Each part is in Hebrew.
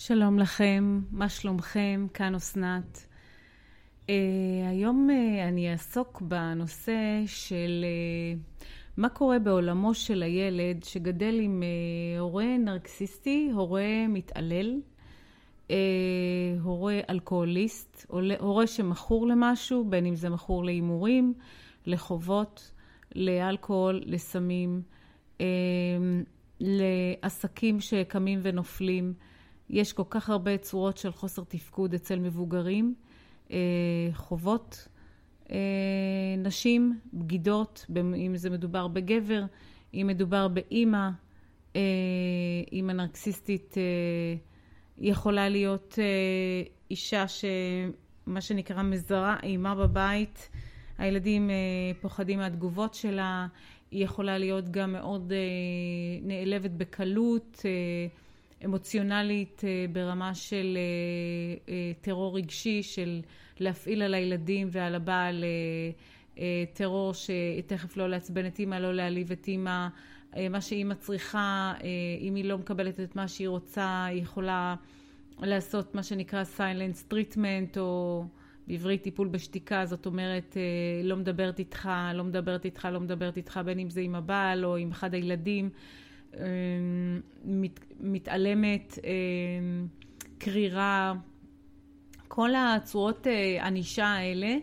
שלום לכם, מה שלומכם? כאן אסנת. Uh, היום uh, אני אעסוק בנושא של uh, מה קורה בעולמו של הילד שגדל עם uh, הורה נרקסיסטי, הורה מתעלל, uh, הורה אלכוהוליסט, הורה שמכור למשהו, בין אם זה מכור להימורים, לחובות, לאלכוהול, לסמים, uh, לעסקים שקמים ונופלים. יש כל כך הרבה צורות של חוסר תפקוד אצל מבוגרים, אה, חובות אה, נשים, בגידות, אם זה מדובר בגבר, אם מדובר באימא, אה, אימא נרקסיסטית יכולה להיות אישה שמה שנקרא מזרה אימה בבית, הילדים פוחדים מהתגובות שלה, היא יכולה להיות גם מאוד נעלבת בקלות, אמוציונלית אה, ברמה של אה, אה, טרור רגשי, של להפעיל על הילדים ועל הבעל טרור שתכף לא לעצבן את אימא, לא להעליב את אימא, מה שאימא צריכה, אם היא לא מקבלת את מה שהיא רוצה, היא יכולה לעשות מה שנקרא silence treatment, או בעברית טיפול בשתיקה, זאת אומרת, לא מדברת איתך, לא מדברת איתך, לא מדברת איתך, בין אם זה עם הבעל או עם אחד הילדים. מת, מתעלמת, קרירה, כל הצורות אה, ענישה האלה,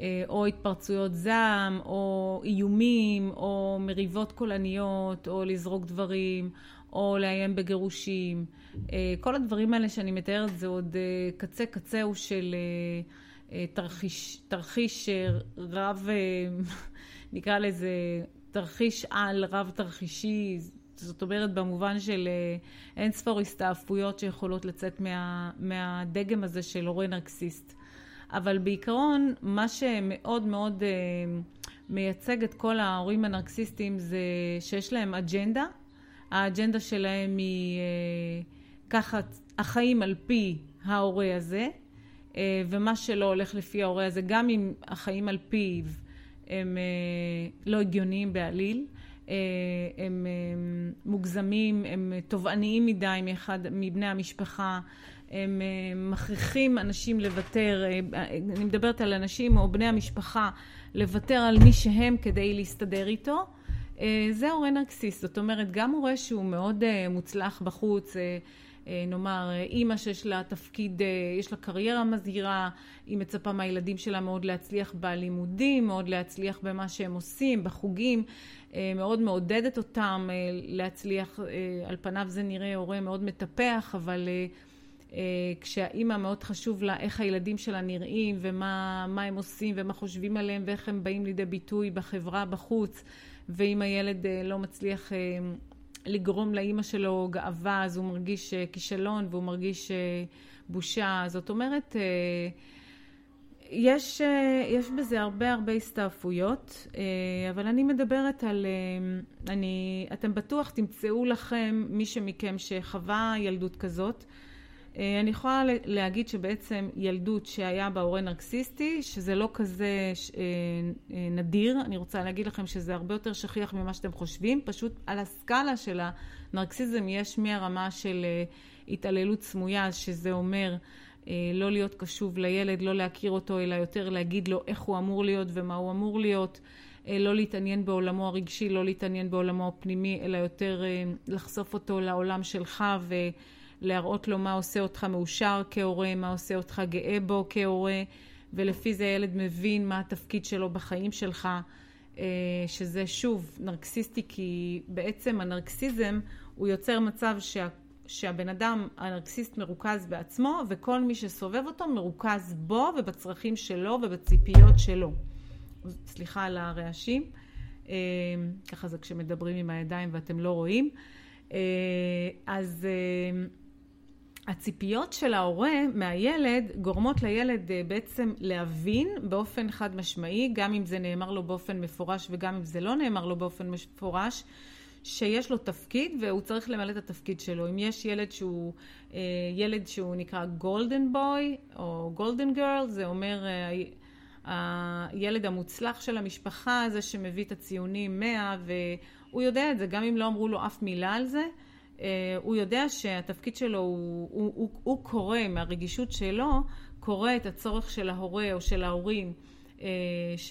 אה, או התפרצויות זעם, או איומים, או מריבות קולניות, או לזרוק דברים, או לאיים בגירושים. אה, כל הדברים האלה שאני מתארת זה עוד קצה קצהו של תרחיש, תרחיש רב, נקרא לזה תרחיש על רב תרחישי, זאת אומרת במובן של אה, אין ספור הסתעפויות שיכולות לצאת מה, מהדגם הזה של הורה נרקסיסט. אבל בעיקרון מה שמאוד מאוד אה, מייצג את כל ההורים הנרקסיסטים זה שיש להם אג'נדה. האג'נדה שלהם היא אה, ככה החיים על פי ההורה הזה, ומה שלא הולך לפי ההורה הזה, גם אם החיים על פיו הם לא הגיוניים בעליל, אה, הם אה, מוגזמים, הם תובעניים מדי מאחד מבני המשפחה, הם אה, מכריחים אנשים לוותר, אני מדברת על אנשים או בני המשפחה, לוותר על מי שהם כדי להסתדר איתו. זה הורה נרקסיסט, זאת אומרת גם הורה שהוא מאוד מוצלח בחוץ, נאמר אימא שיש לה תפקיד, יש לה קריירה מזהירה, היא מצפה מהילדים שלה מאוד להצליח בלימודים, מאוד להצליח במה שהם עושים, בחוגים, אה, מאוד מעודדת אותם אה, להצליח, אה, על פניו זה נראה הורה מאוד מטפח, אבל כשהאימא מאוד חשוב לה איך הילדים שלה נראים ומה הם עושים ומה חושבים עליהם ואיך הם באים לידי ביטוי בחברה בחוץ ואם הילד לא מצליח לגרום לאימא שלו גאווה אז הוא מרגיש כישלון והוא מרגיש בושה. זאת אומרת יש, אה, יש בזה הרבה הרבה הסתעפויות, אה, אבל אני מדברת על, אה, אני, אתם בטוח תמצאו לכם, מי שמכם שחווה ילדות כזאת, אני יכולה להגיד שבעצם ילדות שהיה בה הורה נרקסיסטי, שזה לא כזה נדיר, אני רוצה להגיד לכם שזה הרבה יותר שכיח ממה שאתם חושבים, פשוט על הסקאלה של הנרקסיזם יש מהרמה של התעללות סמויה, שזה אומר לא להיות קשוב לילד, לא להכיר אותו, אלא יותר להגיד לו איך הוא אמור להיות ומה הוא אמור להיות, אה, לא להתעניין בעולמו הרגשי, לא להתעניין בעולמו הפנימי, אלא יותר אה, לחשוף אותו לעולם שלך ולהראות לו מה עושה אותך מאושר כהורה, מה עושה אותך גאה בו כהורה, ולפי זה ילד מבין מה התפקיד שלו בחיים שלך, שזה שוב נרקסיסטי, כי בעצם הנרקסיזם הוא יוצר מצב שה... שהבן אדם הנרקסיסט מרוכז בעצמו וכל מי שסובב אותו מרוכז בו ובצרכים שלו ובציפיות שלו. סליחה על הרעשים, אה, ככה זה כשמדברים עם הידיים ואתם לא רואים. אה, אז אה, הציפיות של ההורה מהילד גורמות לילד בעצם להבין באופן חד משמעי, גם אם זה נאמר לו באופן מפורש וגם אם זה לא נאמר לו באופן מפורש, שיש לו תפקיד והוא צריך למלא את התפקיד שלו. אם יש ילד שהוא אה, ילד שהוא נקרא golden boy או golden girl, זה אומר אה, הילד המוצלח של המשפחה, זה שמביא את הציונים 100 והוא יודע את זה, גם אם לא אמרו לו אף מילה על זה. הוא יודע שהתפקיד שלו הוא, הוא, הוא, הוא קורא מהרגישות שלו, קורא את הצורך של ההורה או של ההורים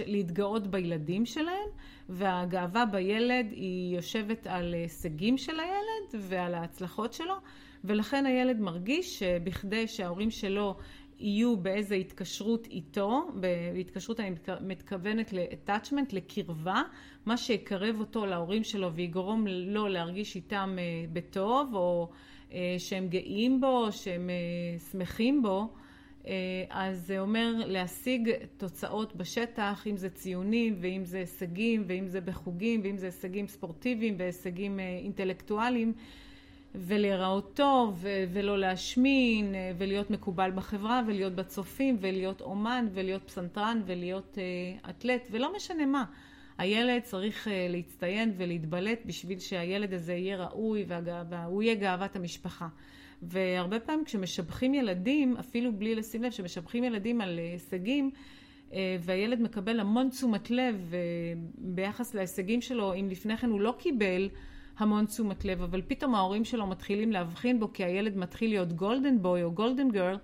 להתגאות בילדים שלהם, והגאווה בילד היא יושבת על הישגים של הילד ועל ההצלחות שלו, ולכן הילד מרגיש שבכדי שההורים שלו יהיו באיזו התקשרות איתו, בהתקשרות אני מתכוונת ל-attachment, לקרבה, מה שיקרב אותו להורים שלו ויגרום לו להרגיש איתם אה, בטוב, או אה, שהם גאים בו, שהם אה, שמחים בו, אז זה אומר להשיג תוצאות בשטח, אם זה ציונים ואם זה הישגים ואם זה בחוגים ואם זה הישגים ספורטיביים והישגים אינטלקטואליים. ולהיראות טוב, ולא להשמין, אה, ולהיות מקובל בחברה, ולהיות בצופים, ולהיות אומן, ולהיות פסנתרן, ולהיות אה, אתלט, ולא משנה מה. הילד צריך אה, להצטיין ולהתבלט בשביל שהילד הזה יהיה ראוי והוא יהיה גאוות המשפחה. והרבה פעמים כשמשבחים ילדים, אפילו בלי לשים לב שמשבחים ילדים על הישגים, והילד מקבל המון תשומת לב ביחס להישגים שלו, אם לפני כן הוא לא קיבל, המון תשומת לב, אבל פתאום ההורים שלו מתחילים להבחין בו כי הילד מתחיל להיות golden boy או golden girl,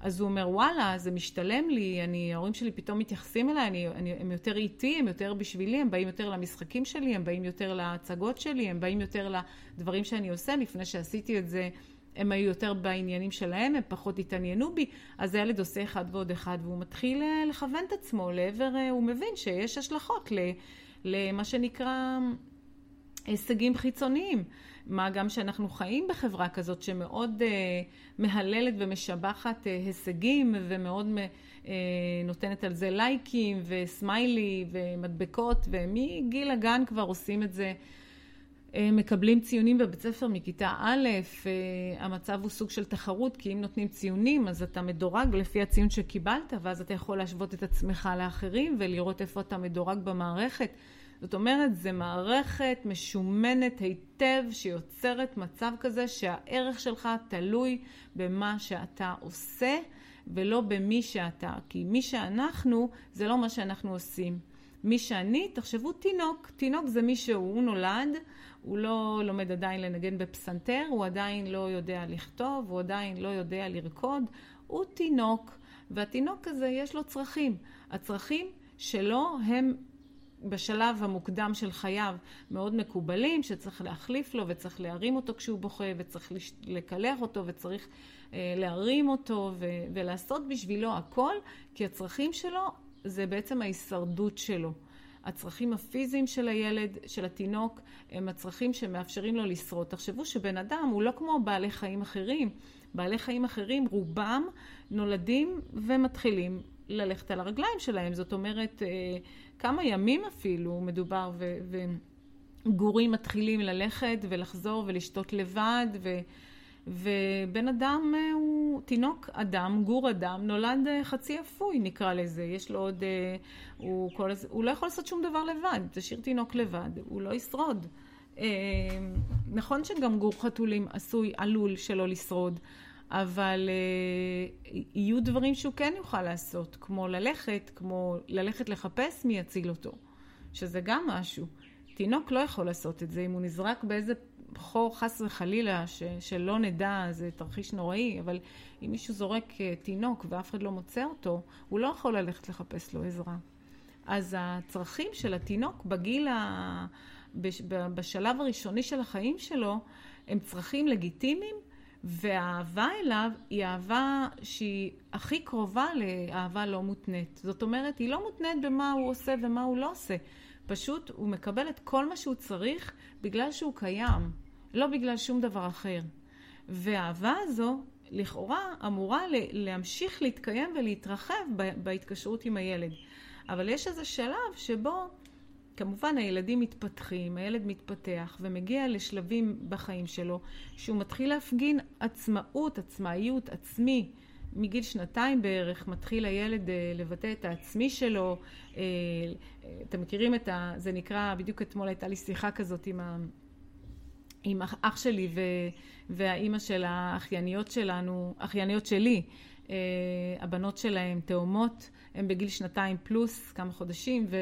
אז הוא אומר וואלה זה משתלם לי, אני, ההורים שלי פתאום מתייחסים אליי, אני, אני, הם יותר איתי, הם יותר בשבילי, הם באים יותר למשחקים שלי, הם באים יותר להצגות שלי, הם באים יותר לדברים שאני עושה, לפני שעשיתי את זה הם היו יותר בעניינים שלהם, הם פחות התעניינו בי, אז הילד עושה אחד ועוד אחד והוא מתחיל אה, לכוון את עצמו לעבר, אה, הוא מבין שיש השלכות למה שנקרא הישגים חיצוניים. מה גם שאנחנו חיים בחברה כזאת שמאוד מהללת ומשבחת הישגים ומאוד נותנת על זה לייקים וסמיילי ומדבקות ומגיל הגן כבר עושים את זה. Uh, מקבלים ציונים בבית ספר מכיתה א', uh, המצב הוא סוג של תחרות, כי אם נותנים ציונים אז אתה מדורג לפי הציון שקיבלת, ואז אתה יכול להשוות את עצמך לאחרים ולראות איפה אתה מדורג במערכת. זאת אומרת, זו מערכת משומנת היטב שיוצרת מצב כזה שהערך שלך תלוי במה שאתה עושה ולא במי שאתה. כי מי שאנחנו זה לא מה שאנחנו עושים. מי שאני, תחשבו תינוק. תינוק זה מי שהוא נולד, הוא לא לומד עדיין לנגן בפסנתר, הוא עדיין לא יודע לכתוב, הוא עדיין לא יודע לרקוד, הוא תינוק. והתינוק הזה יש לו צרכים. הצרכים שלו הם בשלב המוקדם של חייו מאוד מקובלים, שצריך להחליף לו וצריך להרים אותו כשהוא בוכה וצריך לקלח אותו וצריך אה, להרים אותו ו- ולעשות בשבילו הכל, כי הצרכים שלו זה בעצם ההישרדות שלו. הצרכים הפיזיים של הילד, של התינוק, הם הצרכים שמאפשרים לו לשרוד. תחשבו שבן אדם הוא לא כמו בעלי חיים אחרים. בעלי חיים אחרים, רובם נולדים ומתחילים ללכת על הרגליים שלהם. זאת אומרת, אה, כמה ימים אפילו מדובר, וגורים מתחילים ללכת ולחזור ולשתות לבד, ו, ובן אדם אה, הוא תינוק אדם, גור אדם, נולד אה, חצי אפוי נקרא לזה, יש לו עוד, אה, הוא, כל, הוא לא יכול לעשות שום דבר לבד, תשאיר תינוק לבד, הוא לא ישרוד. נכון שגם גור חתולים עשוי, עלול שלא לשרוד, אבל יהיו דברים שהוא כן יוכל לעשות, כמו ללכת, כמו ללכת לחפש מי יציל אותו, שזה גם משהו. תינוק לא יכול לעשות את זה, אם הוא נזרק באיזה חור חס וחלילה, ש, שלא נדע, זה תרחיש נוראי, אבל אם מישהו זורק uh, תינוק ואף אחד לא מוצא אותו, הוא לא יכול ללכת לחפש לו עזרה. אז הצרכים של התינוק בגיל, ה... בשלב הראשוני של החיים שלו, הם צרכים לגיטימיים והאהבה אליו היא אהבה שהיא הכי קרובה לאהבה לא מותנית. זאת אומרת, היא לא מותנית במה הוא עושה ומה הוא לא עושה. פשוט הוא מקבל את כל מה שהוא צריך בגלל שהוא קיים, לא בגלל שום דבר אחר. והאהבה הזו לכאורה אמורה להמשיך להתקיים ולהתרחב בהתקשרות עם הילד. אבל יש איזה שלב שבו כמובן הילדים מתפתחים, הילד מתפתח ומגיע לשלבים בחיים שלו שהוא מתחיל להפגין עצמאות, עצמאיות, עצמי. מגיל שנתיים בערך מתחיל הילד אה, לבטא את העצמי שלו. אה, אתם מכירים את ה... זה נקרא, בדיוק אתמול הייתה לי שיחה כזאת עם, ה, עם אח שלי ו, והאימא של האחייניות שלנו, אחייניות שלי. אה, הבנות שלהם תאומות, הן בגיל שנתיים פלוס כמה חודשים, ו...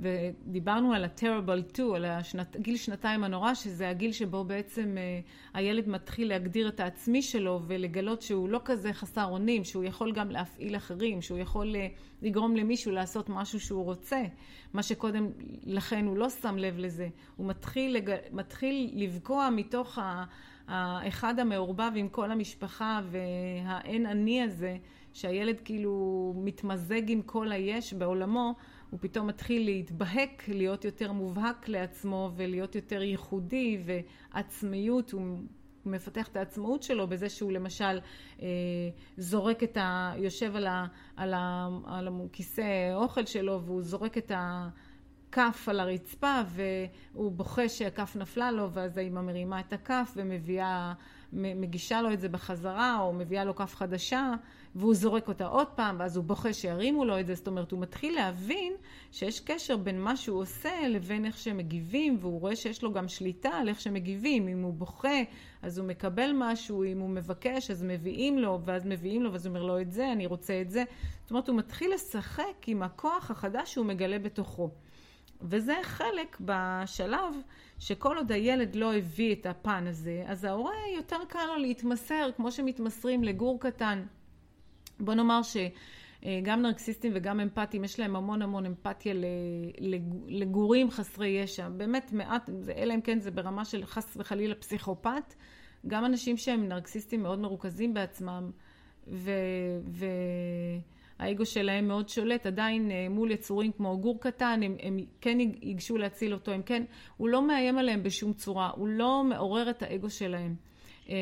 ודיברנו על ה-terrible 2, על השנת, גיל שנתיים הנורא, שזה הגיל שבו בעצם אה, הילד מתחיל להגדיר את העצמי שלו ולגלות שהוא לא כזה חסר אונים, שהוא יכול גם להפעיל אחרים, שהוא יכול אה, לגרום למישהו לעשות משהו שהוא רוצה, מה שקודם לכן הוא לא שם לב לזה. הוא מתחיל, לג... מתחיל לבקוע מתוך ה... האחד המעורבב עם כל המשפחה והאין אני הזה, שהילד כאילו מתמזג עם כל היש בעולמו, הוא פתאום מתחיל להתבהק, להיות יותר מובהק לעצמו ולהיות יותר ייחודי ועצמיות, הוא מפתח את העצמאות שלו בזה שהוא למשל אה, זורק את ה... יושב על, ה, על, ה, על הכיסא אוכל שלו והוא זורק את ה... כף על הרצפה והוא בוכה שהכף נפלה לו ואז האמא מרימה את הכף ומביאה, מגישה לו את זה בחזרה או מביאה לו כף חדשה והוא זורק אותה עוד פעם ואז הוא בוכה שירימו לו את זה, זאת אומרת הוא מתחיל להבין שיש קשר בין מה שהוא עושה לבין איך שהם מגיבים והוא רואה שיש לו גם שליטה על איך שמגיבים, אם הוא בוכה אז הוא מקבל משהו, אם הוא מבקש אז מביאים לו ואז מביאים לו ואז הוא אומר לו את זה, אני רוצה את זה, זאת אומרת הוא מתחיל לשחק עם הכוח החדש שהוא מגלה בתוכו. וזה חלק בשלב שכל עוד הילד לא הביא את הפן הזה, אז ההורה יותר קל לו להתמסר, כמו שמתמסרים לגור קטן. בוא נאמר שגם נרקסיסטים וגם אמפתיים, יש להם המון המון אמפתיה לגורים חסרי ישע. באמת מעט, אלא אם כן זה ברמה של חס וחלילה פסיכופת. גם אנשים שהם נרקסיסטים מאוד מרוכזים בעצמם, ו... ו... האגו שלהם מאוד שולט, עדיין אה, מול יצורים כמו גור קטן, הם, הם כן ייגשו להציל אותו, הם כן, הוא לא מאיים עליהם בשום צורה, הוא לא מעורר את האגו שלהם. אה,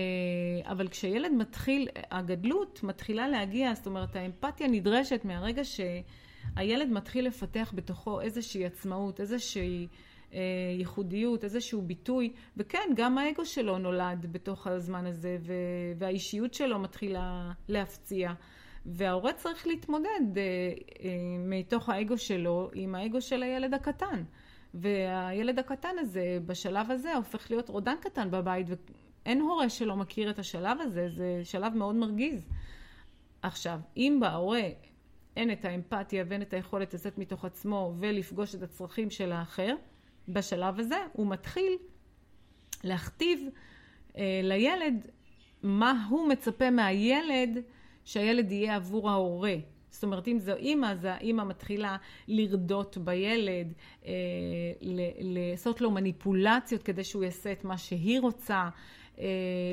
אבל כשילד מתחיל, הגדלות מתחילה להגיע, זאת אומרת האמפתיה נדרשת מהרגע שהילד מתחיל לפתח בתוכו איזושהי עצמאות, איזושהי אה, ייחודיות, איזשהו ביטוי, וכן, גם האגו שלו נולד בתוך הזמן הזה, והאישיות שלו מתחילה להפציע. וההורה צריך להתמודד אה, אה, מתוך האגו שלו עם האגו של הילד הקטן. והילד הקטן הזה בשלב הזה הופך להיות רודן קטן בבית ואין הורה שלא מכיר את השלב הזה, זה שלב מאוד מרגיז. עכשיו, אם בהורה אין את האמפתיה ואין את היכולת לצאת מתוך עצמו ולפגוש את הצרכים של האחר, בשלב הזה הוא מתחיל להכתיב אה, לילד מה הוא מצפה מהילד שהילד יהיה עבור ההורה. זאת אומרת, אם זו אימא, אז האימא מתחילה לרדות בילד, אה, לעשות לו מניפולציות כדי שהוא יעשה את מה שהיא רוצה, אה,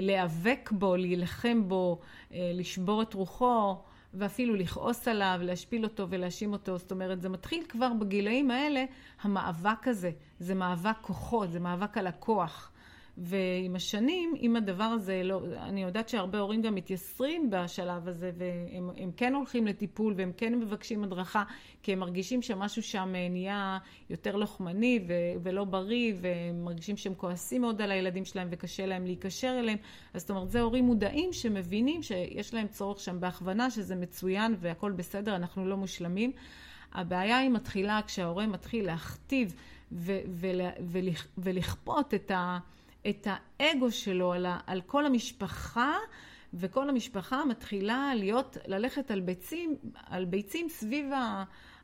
להיאבק בו, להילחם בו, אה, לשבור את רוחו, ואפילו לכעוס עליו, להשפיל אותו ולהאשים אותו. זאת אומרת, זה מתחיל כבר בגילאים האלה, המאבק הזה. זה מאבק כוחות, זה מאבק על הכוח. ועם השנים, אם הדבר הזה לא, אני יודעת שהרבה הורים גם מתייסרים בשלב הזה, והם כן הולכים לטיפול והם כן מבקשים הדרכה, כי הם מרגישים שמשהו שם נהיה יותר לוחמני ו, ולא בריא, והם מרגישים שהם כועסים מאוד על הילדים שלהם וקשה להם להיקשר אליהם. אז זאת אומרת, זה הורים מודעים שמבינים שיש להם צורך שם בהכוונה, שזה מצוין והכל בסדר, אנחנו לא מושלמים. הבעיה היא מתחילה כשההורה מתחיל להכתיב ולכפות את ה... את האגו שלו על, ה, על כל המשפחה, וכל המשפחה מתחילה להיות, ללכת על ביצים, על ביצים סביב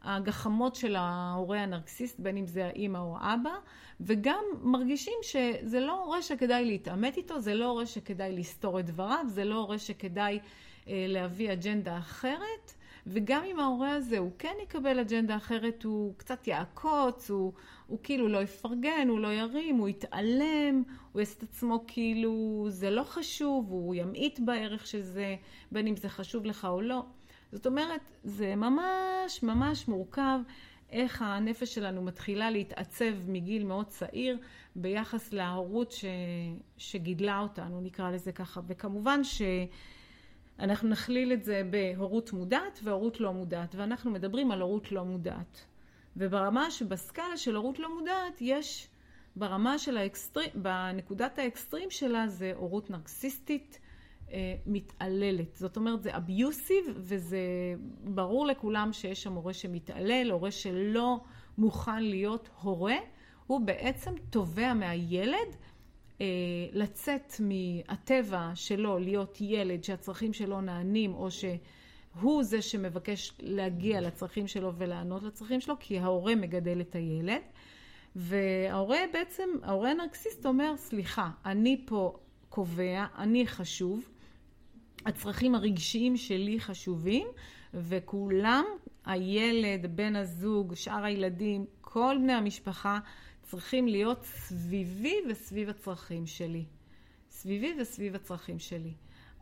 הגחמות של ההורה הנרקסיסט, בין אם זה האימא או האבא, וגם מרגישים שזה לא הורה שכדאי להתעמת איתו, זה לא הורה שכדאי לסתור את דבריו, זה לא הורה שכדאי אה, להביא אג'נדה אחרת. וגם אם ההורה הזה הוא כן יקבל אג'נדה אחרת, הוא קצת יעקוץ, הוא, הוא כאילו לא יפרגן, הוא לא ירים, הוא יתעלם, הוא יעשה את עצמו כאילו זה לא חשוב, הוא ימעיט בערך של זה, בין אם זה חשוב לך או לא. זאת אומרת, זה ממש ממש מורכב איך הנפש שלנו מתחילה להתעצב מגיל מאוד צעיר ביחס להורות ש... שגידלה אותנו, נקרא לזה ככה. וכמובן ש... אנחנו נכליל את זה בהורות מודעת והורות לא מודעת, ואנחנו מדברים על הורות לא מודעת. וברמה שבסקאלה של הורות לא מודעת יש ברמה של האקסטרים, בנקודת האקסטרים שלה זה הורות נרקסיסטית אה, מתעללת. זאת אומרת זה אביוסיב וזה ברור לכולם שיש שם הורה שמתעלל, הורה שלא מוכן להיות הורה, הוא בעצם תובע מהילד לצאת מהטבע שלו להיות ילד שהצרכים שלו נענים או ש... הוא זה שמבקש להגיע לצרכים שלו ולענות לצרכים שלו, כי ההורה מגדל את הילד. וההורה בעצם, ההורה הנרקסיסט אומר, סליחה, אני פה קובע, אני חשוב, הצרכים הרגשיים שלי חשובים, וכולם, הילד, בן הזוג, שאר הילדים, כל בני המשפחה, צריכים להיות סביבי וסביב הצרכים שלי. סביבי וסביב הצרכים שלי.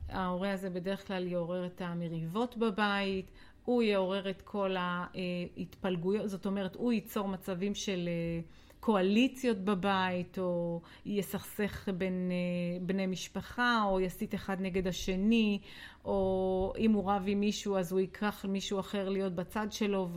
ההורה הזה בדרך כלל יעורר את המריבות בבית, הוא יעורר את כל ההתפלגויות, זאת אומרת, הוא ייצור מצבים של אה, קואליציות בבית, או יסכסך בין אה, בני משפחה, או יסית אחד נגד השני, או אם הוא רב עם מישהו אז הוא ייקח מישהו אחר להיות בצד שלו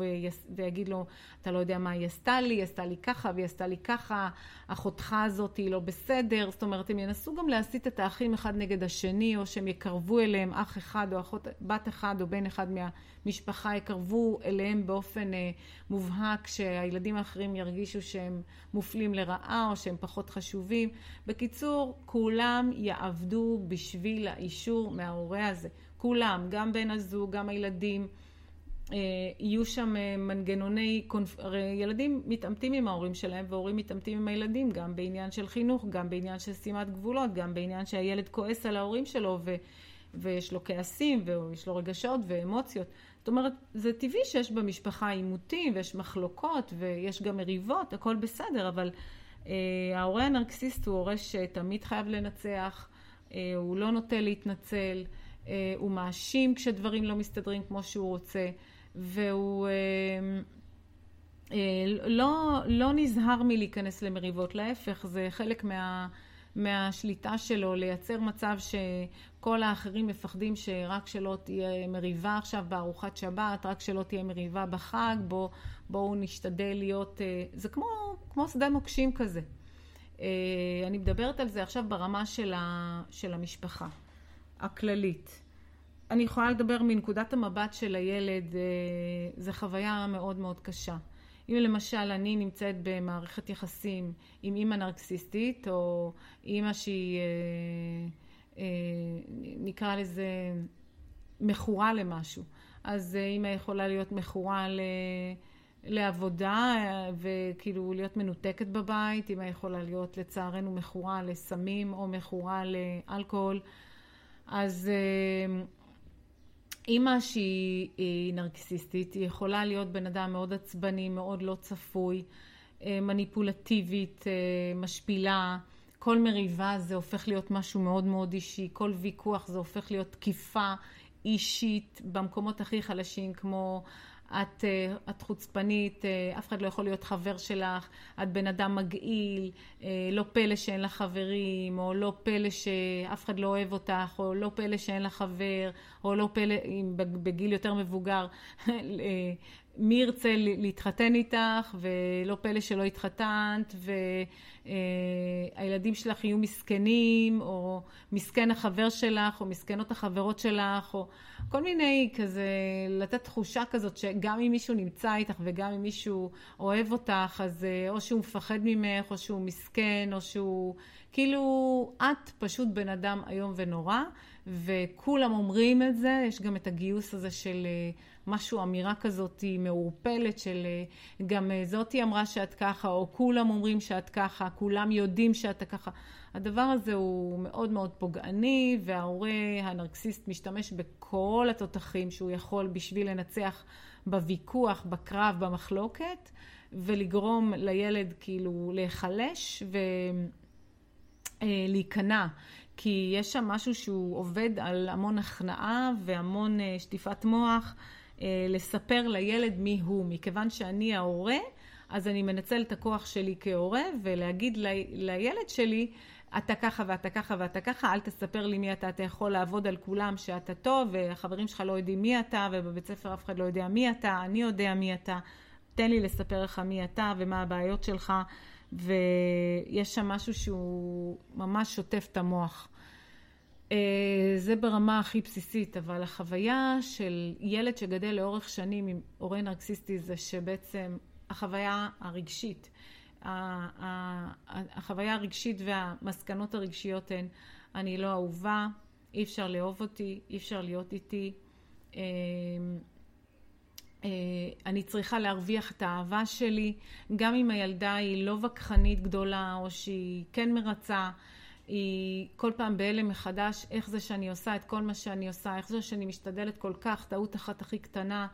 ויגיד לו, אתה לא יודע מה היא עשתה לי, היא עשתה לי ככה והיא עשתה לי ככה, אחותך הזאת היא לא בסדר. זאת אומרת, הם ינסו גם להסית את האחים אחד נגד השני, או שהם יקרבו אליהם אח אחד או אחות, בת אחד או בן אחד מהמשפחה, יקרבו אליהם באופן אה, מובהק, שהילדים האחרים ירגישו שהם מופלים לרעה או שהם פחות חשובים. בקיצור, כולם יעבדו בשביל האישור מההורה הזה. כולם, גם בן הזוג, גם הילדים. אה, יהיו שם אה, מנגנוני, הרי ילדים מתעמתים עם ההורים שלהם והורים מתעמתים עם הילדים גם בעניין של חינוך, גם בעניין של שימת גבולות, גם בעניין שהילד כועס על ההורים שלו ו, ויש לו כעסים ויש לו רגשות ואמוציות. זאת אומרת, זה טבעי שיש במשפחה עימותים ויש מחלוקות ויש גם מריבות, הכל בסדר, אבל אה, ההורה הנרקסיסט הוא הורה שתמיד חייב לנצח, אה, הוא לא נוטה להתנצל, הוא מאשים כשדברים לא מסתדרים כמו שהוא רוצה. והוא אה, אה, לא, לא נזהר מלהיכנס למריבות, להפך, זה חלק מה, מהשליטה שלו, לייצר מצב שכל האחרים מפחדים שרק שלא תהיה מריבה עכשיו בארוחת שבת, רק שלא תהיה מריבה בחג, בואו בוא נשתדל להיות, אה, זה כמו, כמו שדה מוקשים כזה. אני מדברת על זה עכשיו ברמה של, ה, של המשפחה הכללית. אני יכולה לדבר מנקודת המבט של הילד, אה, זו חוויה מאוד מאוד קשה. אם למשל אני נמצאת במערכת יחסים עם אימא נרקסיסטית, או אימא שהיא, אה, אה, נקרא לזה, מכורה למשהו, אז אימא יכולה להיות מכורה ל... לעבודה וכאילו להיות מנותקת בבית, אימא יכולה להיות לצערנו מכורה לסמים או מכורה לאלכוהול. אז אימא שהיא נרקסיסטית, היא יכולה להיות בן אדם מאוד עצבני, מאוד לא צפוי, אה, מניפולטיבית, אה, משפילה. כל מריבה זה הופך להיות משהו מאוד מאוד אישי, כל ויכוח זה הופך להיות תקיפה אישית במקומות הכי חלשים כמו את, אה, את חוצפנית, אה, אף אחד לא יכול להיות חבר שלך, את בן אדם מגעיל, אה, לא פלא שאין לך חברים, או לא פלא שאף אחד לא אוהב אותך, או לא פלא שאין לך חבר, או לא פלא, בגיל יותר מבוגר, מי ירצה להתחתן איתך, ולא פלא שלא התחתנת, והילדים שלך יהיו מסכנים, או מסכן החבר שלך, או מסכנות החברות שלך, או כל מיני כזה, לתת תחושה כזאת שגם אם מישהו נמצא איתך וגם אם מישהו אוהב אותך, אז או שהוא מפחד ממך, או שהוא מסכן, או שהוא... כאילו, את פשוט בן אדם איום ונורא, וכולם אומרים את זה, יש גם את הגיוס הזה של משהו, אמירה כזאת מעורפלת של אה, גם זאתי אמרה שאת ככה, או כולם אומרים שאת ככה, כולם יודעים שאתה ככה. הדבר הזה הוא מאוד מאוד פוגעני, וההורה הנרקסיסט משתמש בכל התותחים שהוא יכול בשביל לנצח בוויכוח, בקרב, במחלוקת, ולגרום לילד כאילו להיחלש ולהיכנע. כי יש שם משהו שהוא עובד על המון הכנעה והמון אה, שטיפת מוח, אה, לספר לילד מי הוא. מכיוון שאני ההורה, אז אני מנצל את הכוח שלי כהורה ולהגיד לילד שלי, אתה ככה ואתה ככה ואתה ככה, אל תספר לי מי אתה, אתה יכול לעבוד על כולם שאתה טוב, והחברים שלך לא יודעים מי אתה, ובבית ספר אף אחד לא יודע מי אתה, אני יודע מי אתה, תן לי לספר לך מי אתה ומה הבעיות שלך, ויש שם משהו שהוא ממש שוטף את המוח. אה, זה ברמה הכי בסיסית, אבל החוויה של ילד שגדל לאורך שנים עם הורה נרקסיסטי זה שבעצם החוויה הרגשית החוויה הרגשית והמסקנות הרגשיות הן, אני לא אהובה, אי אפשר לאהוב אותי, אי אפשר להיות איתי, אני צריכה להרוויח את האהבה שלי, גם אם הילדה היא לא וכחנית גדולה או שהיא כן מרצה, היא כל פעם בהלם מחדש, איך זה שאני עושה את כל מה שאני עושה, איך זה שאני משתדלת כל כך, טעות אחת הכי קטנה,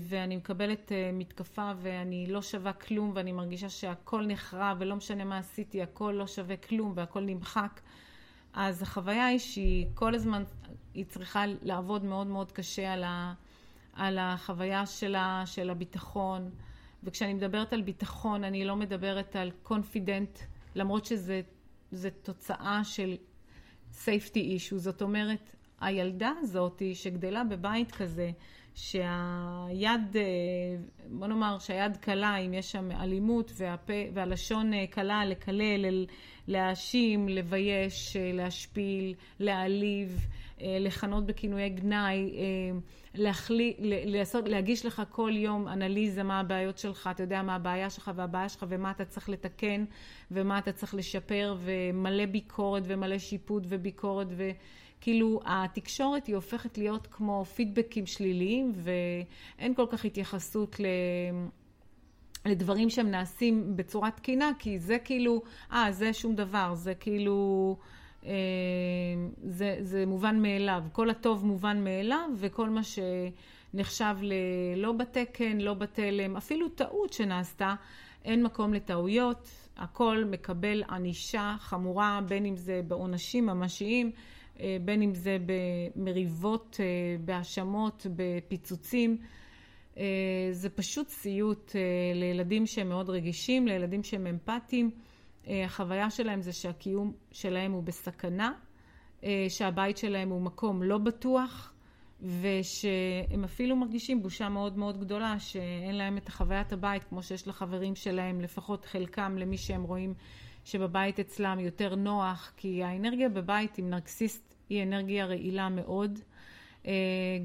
ואני מקבלת מתקפה ואני לא שווה כלום ואני מרגישה שהכל נחרב ולא משנה מה עשיתי, הכל לא שווה כלום והכל נמחק. אז החוויה היא שהיא כל הזמן, היא צריכה לעבוד מאוד מאוד קשה על, ה, על החוויה שלה, של הביטחון. וכשאני מדברת על ביטחון, אני לא מדברת על קונפידנט, למרות שזה תוצאה של safety issue. זאת אומרת, הילדה הזאת שגדלה בבית כזה, שהיד, בוא נאמר שהיד קלה, אם יש שם אלימות והפה, והלשון קלה לקלל, להאשים, לבייש, להשפיל, להעליב, לכנות בכינויי גנאי, להחלי, לעשות, להגיש לך כל יום אנליזה מה הבעיות שלך, אתה יודע מה הבעיה שלך והבעיה שלך ומה אתה צריך לתקן ומה אתה צריך לשפר ומלא ביקורת ומלא שיפוט וביקורת ו... כאילו התקשורת היא הופכת להיות כמו פידבקים שליליים ואין כל כך התייחסות ל... לדברים שהם נעשים בצורה תקינה, כי זה כאילו, אה, זה שום דבר, זה כאילו, זה, זה מובן מאליו. כל הטוב מובן מאליו, וכל מה שנחשב ללא בתקן, לא בתלם, אפילו טעות שנעשתה, אין מקום לטעויות, הכל מקבל ענישה חמורה, בין אם זה בעונשים ממשיים. בין אם זה במריבות, בהאשמות, בפיצוצים. זה פשוט סיוט לילדים שהם מאוד רגישים, לילדים שהם אמפתיים. החוויה שלהם זה שהקיום שלהם הוא בסכנה, שהבית שלהם הוא מקום לא בטוח, ושהם אפילו מרגישים בושה מאוד מאוד גדולה שאין להם את החוויית הבית כמו שיש לחברים שלהם, לפחות חלקם למי שהם רואים שבבית אצלם יותר נוח, כי האנרגיה בבית עם נרקסיסט היא אנרגיה רעילה מאוד.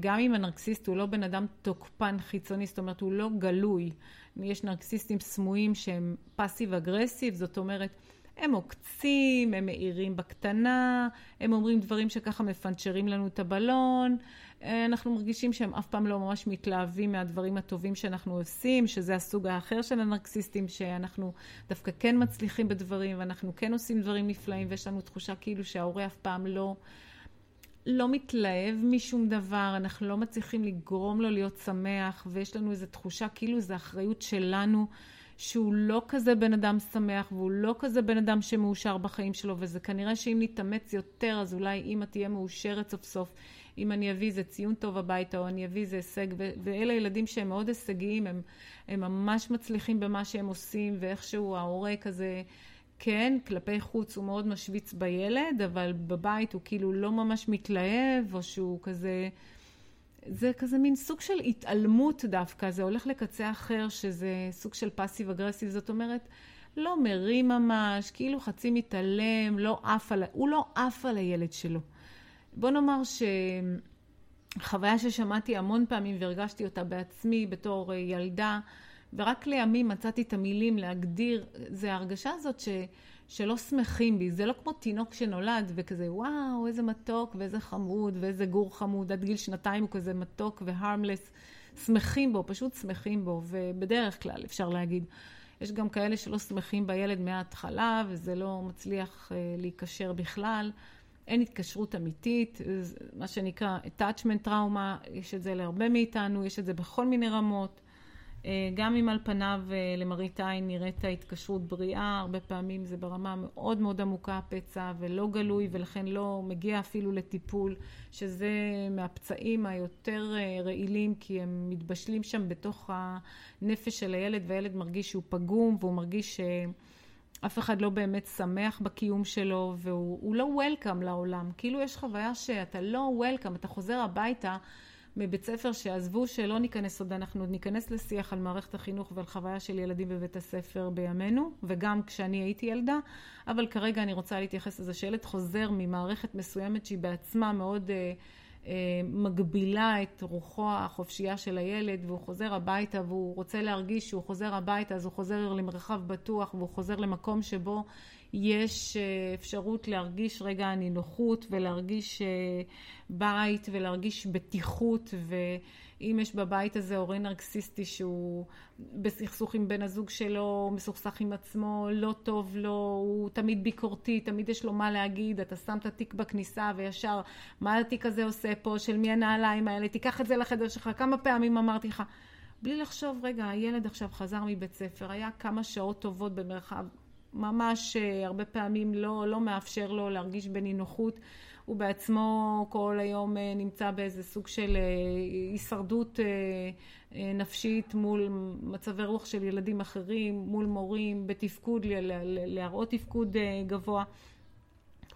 גם אם הנרקסיסט הוא לא בן אדם תוקפן חיצוני, זאת אומרת הוא לא גלוי. יש נרקסיסטים סמויים שהם פאסיב אגרסיב, זאת אומרת הם עוקצים, הם מאירים בקטנה, הם אומרים דברים שככה מפנצ'רים לנו את הבלון, אנחנו מרגישים שהם אף פעם לא ממש מתלהבים מהדברים הטובים שאנחנו עושים, שזה הסוג האחר של הנרקסיסטים, שאנחנו דווקא כן מצליחים בדברים, ואנחנו כן עושים דברים נפלאים, ויש לנו תחושה כאילו שההורה אף פעם לא, לא מתלהב משום דבר, אנחנו לא מצליחים לגרום לו להיות שמח, ויש לנו איזו תחושה כאילו זו אחריות שלנו. שהוא לא כזה בן אדם שמח והוא לא כזה בן אדם שמאושר בחיים שלו וזה כנראה שאם נתאמץ יותר אז אולי אימא תהיה מאושרת סוף סוף אם אני אביא איזה ציון טוב הביתה או אני אביא איזה הישג ו- ואלה ילדים שהם מאוד הישגיים הם, הם ממש מצליחים במה שהם עושים ואיכשהו ההורה כזה כן כלפי חוץ הוא מאוד משוויץ בילד אבל בבית הוא כאילו לא ממש מתלהב או שהוא כזה זה כזה מין סוג של התעלמות דווקא, זה הולך לקצה אחר שזה סוג של פאסיב אגרסיב, זאת אומרת, לא מרים ממש, כאילו חצי מתעלם, לא עף על, הוא לא עף על הילד שלו. בוא נאמר שחוויה ששמעתי המון פעמים והרגשתי אותה בעצמי בתור ילדה, ורק לימים מצאתי את המילים להגדיר, זה ההרגשה הזאת ש... שלא שמחים בי. זה לא כמו תינוק שנולד וכזה, וואו, איזה מתוק ואיזה חמוד ואיזה גור חמוד. עד גיל שנתיים הוא כזה מתוק והרמלס. שמחים בו, פשוט שמחים בו, ובדרך כלל אפשר להגיד. יש גם כאלה שלא שמחים בילד מההתחלה, וזה לא מצליח להיקשר בכלל. אין התקשרות אמיתית, מה שנקרא attachment trauma, יש את זה להרבה מאיתנו, יש את זה בכל מיני רמות. גם אם על פניו למראית עין נראית ההתקשרות בריאה, הרבה פעמים זה ברמה מאוד מאוד עמוקה הפצע ולא גלוי ולכן לא מגיע אפילו לטיפול, שזה מהפצעים היותר רעילים כי הם מתבשלים שם בתוך הנפש של הילד והילד מרגיש שהוא פגום והוא מרגיש שאף אחד לא באמת שמח בקיום שלו והוא לא וולקאם לעולם, כאילו יש חוויה שאתה לא וולקאם, אתה חוזר הביתה מבית ספר שעזבו שלא ניכנס עוד, אנחנו עוד ניכנס לשיח על מערכת החינוך ועל חוויה של ילדים בבית הספר בימינו, וגם כשאני הייתי ילדה, אבל כרגע אני רוצה להתייחס לזה שילד חוזר ממערכת מסוימת שהיא בעצמה מאוד אה, אה, מגבילה את רוחו החופשייה של הילד, והוא חוזר הביתה והוא רוצה להרגיש שהוא חוזר הביתה, אז הוא חוזר למרחב בטוח והוא חוזר למקום שבו יש אה, אפשרות להרגיש רגע נינוחות ולהרגיש אה, בית ולהרגיש בטיחות ואם יש בבית הזה הורה נרקסיסטי שהוא בסכסוך עם בן הזוג שלו, מסוכסך עם עצמו, לא טוב לו, הוא תמיד ביקורתי, תמיד יש לו מה להגיד, אתה שם את התיק בכניסה וישר מה התיק הזה עושה פה, של מי הנעליים האלה, תיקח את זה לחדר שלך, כמה פעמים אמרתי לך בלי לחשוב, רגע, הילד עכשיו חזר מבית ספר, היה כמה שעות טובות במרחב, ממש אה, הרבה פעמים לא, לא מאפשר לו להרגיש בנינוחות. הוא בעצמו כל היום אה, נמצא באיזה סוג של אה, הישרדות נפשית מול מצבי רוח של ילדים אחרים, מול מורים, בתפקוד, להראות תפקוד גבוה.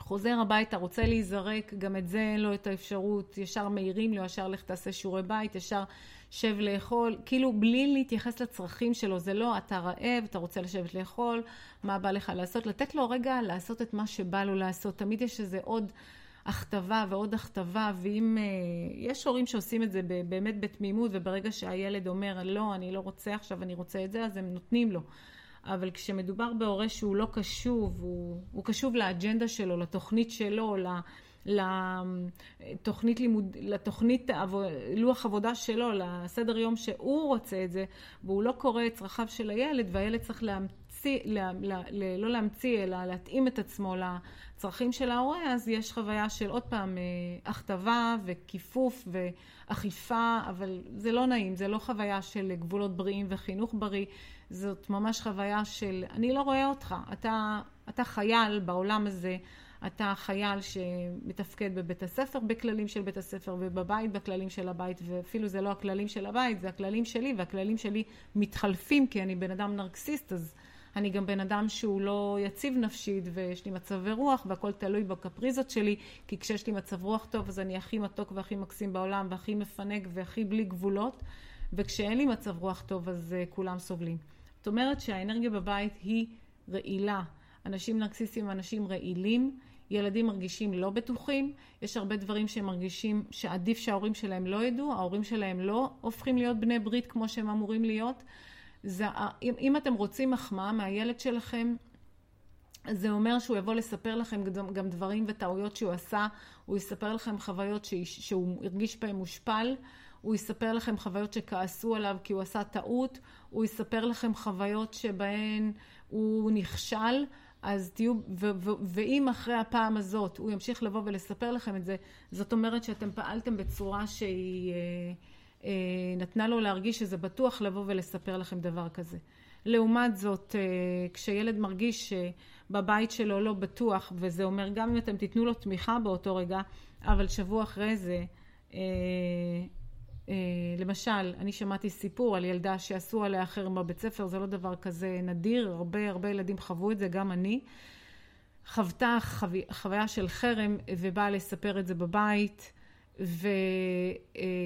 חוזר הביתה, רוצה להיזרק, גם את זה אין לו את האפשרות, ישר מעירים לו, ישר לך תעשה שיעורי בית, ישר שב לאכול, כאילו בלי להתייחס לצרכים שלו, זה לא אתה רעב, אתה רוצה לשבת לאכול, מה בא לך לעשות, לתת לו רגע לעשות את מה שבא לו לעשות, תמיד יש איזה עוד הכתבה ועוד הכתבה, ואם uh, יש הורים שעושים את זה באמת בתמימות, וברגע שהילד אומר לא, אני לא רוצה עכשיו, אני רוצה את זה, אז הם נותנים לו. אבל כשמדובר בהורה שהוא לא קשוב, הוא, הוא קשוב לאג'נדה שלו, לתוכנית שלו, לתוכנית לימוד, לתוכנית לוח עבודה שלו, לסדר יום שהוא רוצה את זה, והוא לא קורא את צרכיו של הילד, והילד צריך להמציא, לה, לה, לה, לא להמציא, אלא להתאים את עצמו לצרכים של ההורה, אז יש חוויה של עוד פעם אה, הכתבה וכיפוף ואכיפה, אבל זה לא נעים, זה לא חוויה של גבולות בריאים וחינוך בריא. זאת ממש חוויה של אני לא רואה אותך, אתה, אתה חייל בעולם הזה, אתה חייל שמתפקד בבית הספר בכללים של בית הספר ובבית בכללים של הבית ואפילו זה לא הכללים של הבית, זה הכללים שלי והכללים שלי מתחלפים כי אני בן אדם נרקסיסט אז אני גם בן אדם שהוא לא יציב נפשית ויש לי מצבי רוח והכל תלוי בקפריזות שלי כי כשיש לי מצב רוח טוב אז אני הכי מתוק והכי מקסים בעולם והכי מפנק והכי בלי גבולות וכשאין לי מצב רוח טוב אז uh, כולם סובלים. זאת אומרת שהאנרגיה בבית היא רעילה. אנשים נרקסיסטים אנשים רעילים, ילדים מרגישים לא בטוחים, יש הרבה דברים שהם מרגישים שעדיף שההורים שלהם לא ידעו, ההורים שלהם לא הופכים להיות בני ברית כמו שהם אמורים להיות. זה, אם, אם אתם רוצים מחמאה מהילד שלכם, זה אומר שהוא יבוא לספר לכם גם דברים וטעויות שהוא עשה, הוא יספר לכם חוויות שהוא הרגיש בהם מושפל. הוא יספר לכם חוויות שכעסו עליו כי הוא עשה טעות, הוא יספר לכם חוויות שבהן הוא נכשל, אז תהיו, ואם אחרי הפעם הזאת הוא ימשיך לבוא ולספר לכם את זה, זאת אומרת שאתם פעלתם בצורה שהיא אה, אה, נתנה לו להרגיש שזה בטוח לבוא ולספר לכם דבר כזה. לעומת זאת, אה, כשילד מרגיש שבבית שלו לא בטוח, וזה אומר גם אם אתם תיתנו לו תמיכה באותו רגע, אבל שבוע אחרי זה אה, למשל, אני שמעתי סיפור על ילדה שעשו עליה חרם בבית ספר, זה לא דבר כזה נדיר, הרבה הרבה ילדים חוו את זה, גם אני. חוותה חוו... חוויה של חרם ובאה לספר את זה בבית,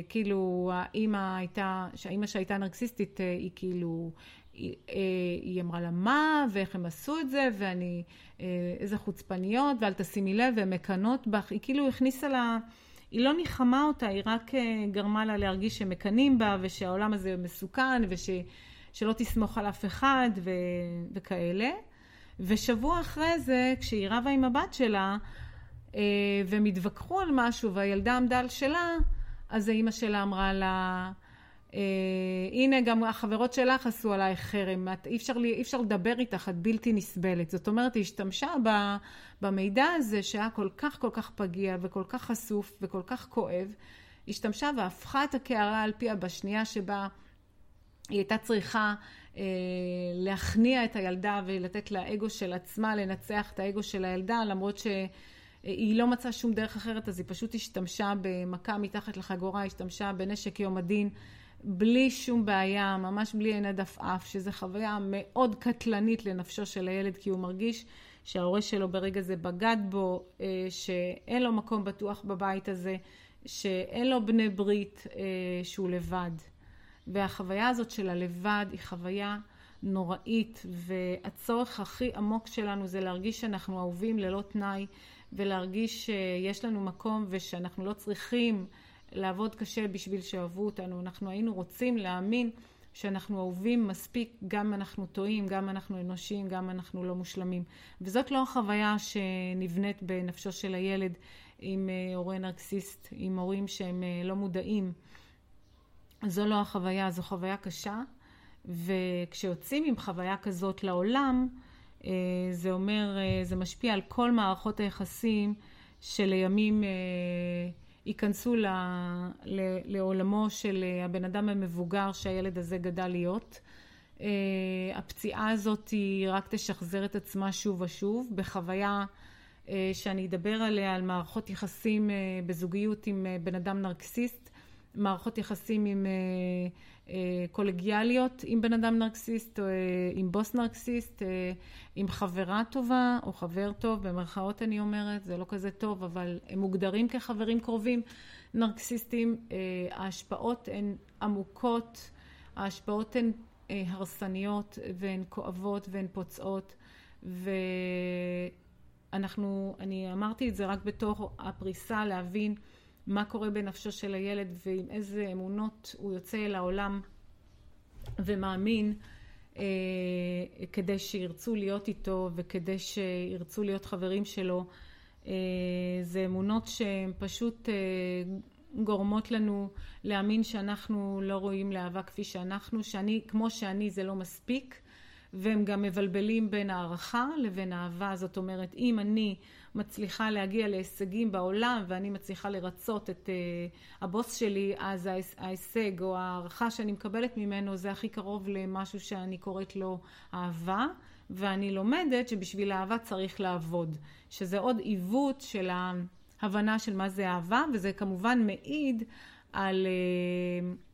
וכאילו האימא הייתה, שהאימא שהייתה נרקסיסטית, אה, היא כאילו, היא, אה, היא אמרה לה מה, ואיך הם עשו את זה, ואני, איזה חוצפניות, ואל תשימי לב, והן מקנות בך, היא כאילו הכניסה לה... היא לא ניחמה אותה, היא רק אה, גרמה לה להרגיש שמקנאים בה ושהעולם הזה מסוכן ושלא תסמוך על אף אחד ו... וכאלה. ושבוע אחרי זה, כשהיא רבה עם הבת שלה, אה, והם התווכחו על משהו והילדה עמדה על שלה, אז האימא שלה אמרה לה, אה, הנה גם החברות שלך עשו עלייך חרם, את, אי, אפשר, אי אפשר לדבר איתך, את בלתי נסבלת. זאת אומרת, היא השתמשה ב, במידע הזה שהיה כל כך כל כך פגיע וכל כך חשוף וכל כך כואב, השתמשה והפכה את הקערה על פיה בשנייה שבה היא הייתה צריכה אה, להכניע את הילדה ולתת לאגו של עצמה לנצח את האגו של הילדה, למרות ש... היא לא מצאה שום דרך אחרת, אז היא פשוט השתמשה במכה מתחת לחגורה, השתמשה בנשק יום הדין בלי שום בעיה, ממש בלי עיני דפאף, שזו חוויה מאוד קטלנית לנפשו של הילד, כי הוא מרגיש שההורה שלו ברגע זה בגד בו, אה, שאין לו מקום בטוח בבית הזה, שאין לו בני ברית, אה, שהוא לבד. והחוויה הזאת של הלבד היא חוויה נוראית, והצורך הכי עמוק שלנו זה להרגיש שאנחנו אהובים ללא תנאי, ולהרגיש שיש לנו מקום ושאנחנו לא צריכים לעבוד קשה בשביל שאהבו אותנו. אנחנו היינו רוצים להאמין שאנחנו אהובים מספיק, גם אנחנו טועים, גם אנחנו אנושיים, גם אנחנו לא מושלמים. וזאת לא החוויה שנבנית בנפשו של הילד עם אה, הורה נרקסיסט, עם הורים שהם אה, לא מודעים. זו לא החוויה, זו חוויה קשה, וכשיוצאים עם חוויה כזאת לעולם, אה, זה אומר, זה משפיע על כל מערכות היחסים שלימים ייכנסו לעולמו של הבן אדם המבוגר שהילד הזה גדל להיות. הפציעה הזאת היא רק תשחזר את עצמה שוב ושוב בחוויה אה, שאני אדבר עליה, על מערכות יחסים אה, בזוגיות עם אה, בן אדם נרקסיסט, מערכות יחסים עם קולגיאליות עם בן אדם נרקסיסט, או עם בוס נרקסיסט, עם חברה טובה או חבר טוב, במרכאות אני אומרת, זה לא כזה טוב, אבל הם מוגדרים כחברים קרובים נרקסיסטים. ההשפעות הן עמוקות, ההשפעות הן הרסניות והן כואבות והן פוצעות. ו... אנחנו, אני אמרתי את זה רק בתור הפריסה להבין מה קורה בנפשו של הילד ועם איזה אמונות הוא יוצא אל העולם ומאמין אה, כדי שירצו להיות איתו וכדי שירצו להיות חברים שלו. אה, זה אמונות שהן פשוט אה, גורמות לנו להאמין שאנחנו לא רואים לאהבה כפי שאנחנו, שאני, כמו שאני זה לא מספיק. והם גם מבלבלים בין הערכה לבין אהבה. זאת אומרת, אם אני מצליחה להגיע להישגים בעולם ואני מצליחה לרצות את uh, הבוס שלי, אז ההישג או הערכה שאני מקבלת ממנו זה הכי קרוב למשהו שאני קוראת לו אהבה. ואני לומדת שבשביל אהבה צריך לעבוד, שזה עוד עיוות של ההבנה של מה זה אהבה, וזה כמובן מעיד על... Uh,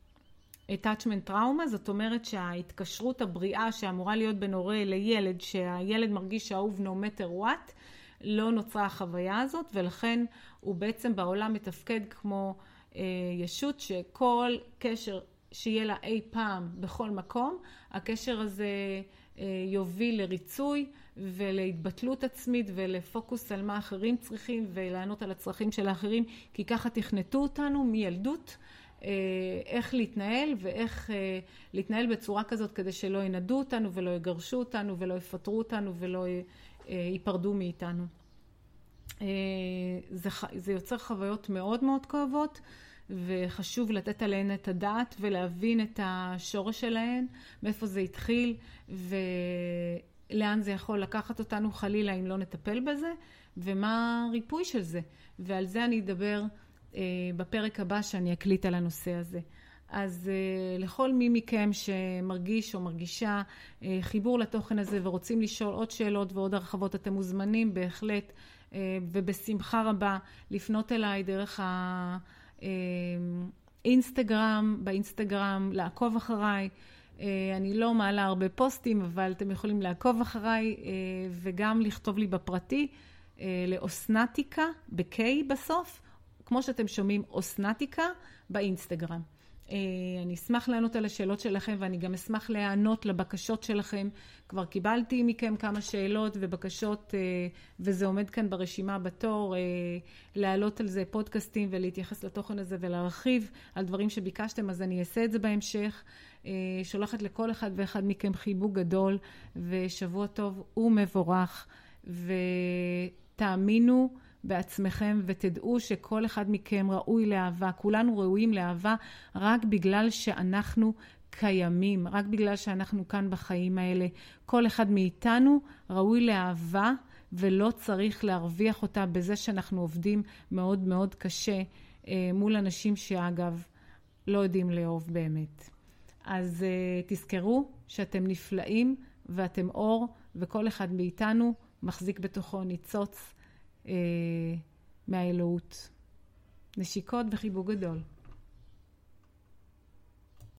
attachment trauma, זאת אומרת שההתקשרות הבריאה שאמורה להיות בין הורה לילד, שהילד מרגיש שאהוב no matter what, לא נוצרה החוויה הזאת, ולכן הוא בעצם בעולם מתפקד כמו אה, ישות שכל קשר שיהיה לה אי פעם בכל מקום, הקשר הזה אה, יוביל לריצוי ולהתבטלות עצמית ולפוקוס על מה אחרים צריכים ולענות על הצרכים של האחרים, כי ככה תכנתו אותנו מילדות. אה, איך להתנהל ואיך אה, להתנהל בצורה כזאת כדי שלא ינדו אותנו ולא יגרשו אותנו ולא יפטרו אותנו ולא אה, ייפרדו מאיתנו. זה, זה יוצר חוויות מאוד מאוד כואבות וחשוב לתת עליהן את הדעת ולהבין את השורש שלהן, מאיפה זה התחיל ולאן זה יכול לקחת אותנו חלילה אם לא נטפל בזה ומה הריפוי של זה. ועל זה אני אדבר אה, בפרק הבא שאני אקליט על הנושא הזה. אז אה, לכל מי מכם שמרגיש או מרגישה אה, חיבור לתוכן הזה ורוצים לשאול עוד שאלות ועוד הרחבות, אתם מוזמנים בהחלט ובשמחה רבה לפנות אליי דרך האינסטגרם, באינסטגרם, לעקוב אחריי. אני לא מעלה הרבה פוסטים, אבל אתם יכולים לעקוב אחריי וגם לכתוב לי בפרטי לאוסנטיקה, ב-K בסוף. כמו שאתם שומעים, אוסנטיקה באינסטגרם. אה, אני אשמח לענות על השאלות שלכם ואני גם אשמח להיענות לבקשות שלכם. כבר קיבלתי מכם כמה שאלות ובקשות אה, וזה עומד כאן ברשימה בתור, אה, להעלות על זה פודקאסטים ולהתייחס לתוכן הזה ולהרחיב על דברים שביקשתם, אז אני אעשה את זה בהמשך. שולחת לכל אחד ואחד מכם חיבוק גדול ושבוע טוב ומבורך ותאמינו בעצמכם ותדעו שכל אחד מכם ראוי לאהבה. כולנו ראויים לאהבה רק בגלל שאנחנו קיימים, רק בגלל שאנחנו כאן בחיים האלה. כל אחד מאיתנו ראוי לאהבה ולא צריך להרוויח אותה בזה שאנחנו עובדים מאוד מאוד קשה אה, מול אנשים שאגב לא יודעים לאהוב באמת. אז אה, תזכרו שאתם נפלאים ואתם אור וכל אחד מאיתנו מחזיק בתוכו ניצוץ אה, מהאלוהות. נשיקות וחיבוק גדול.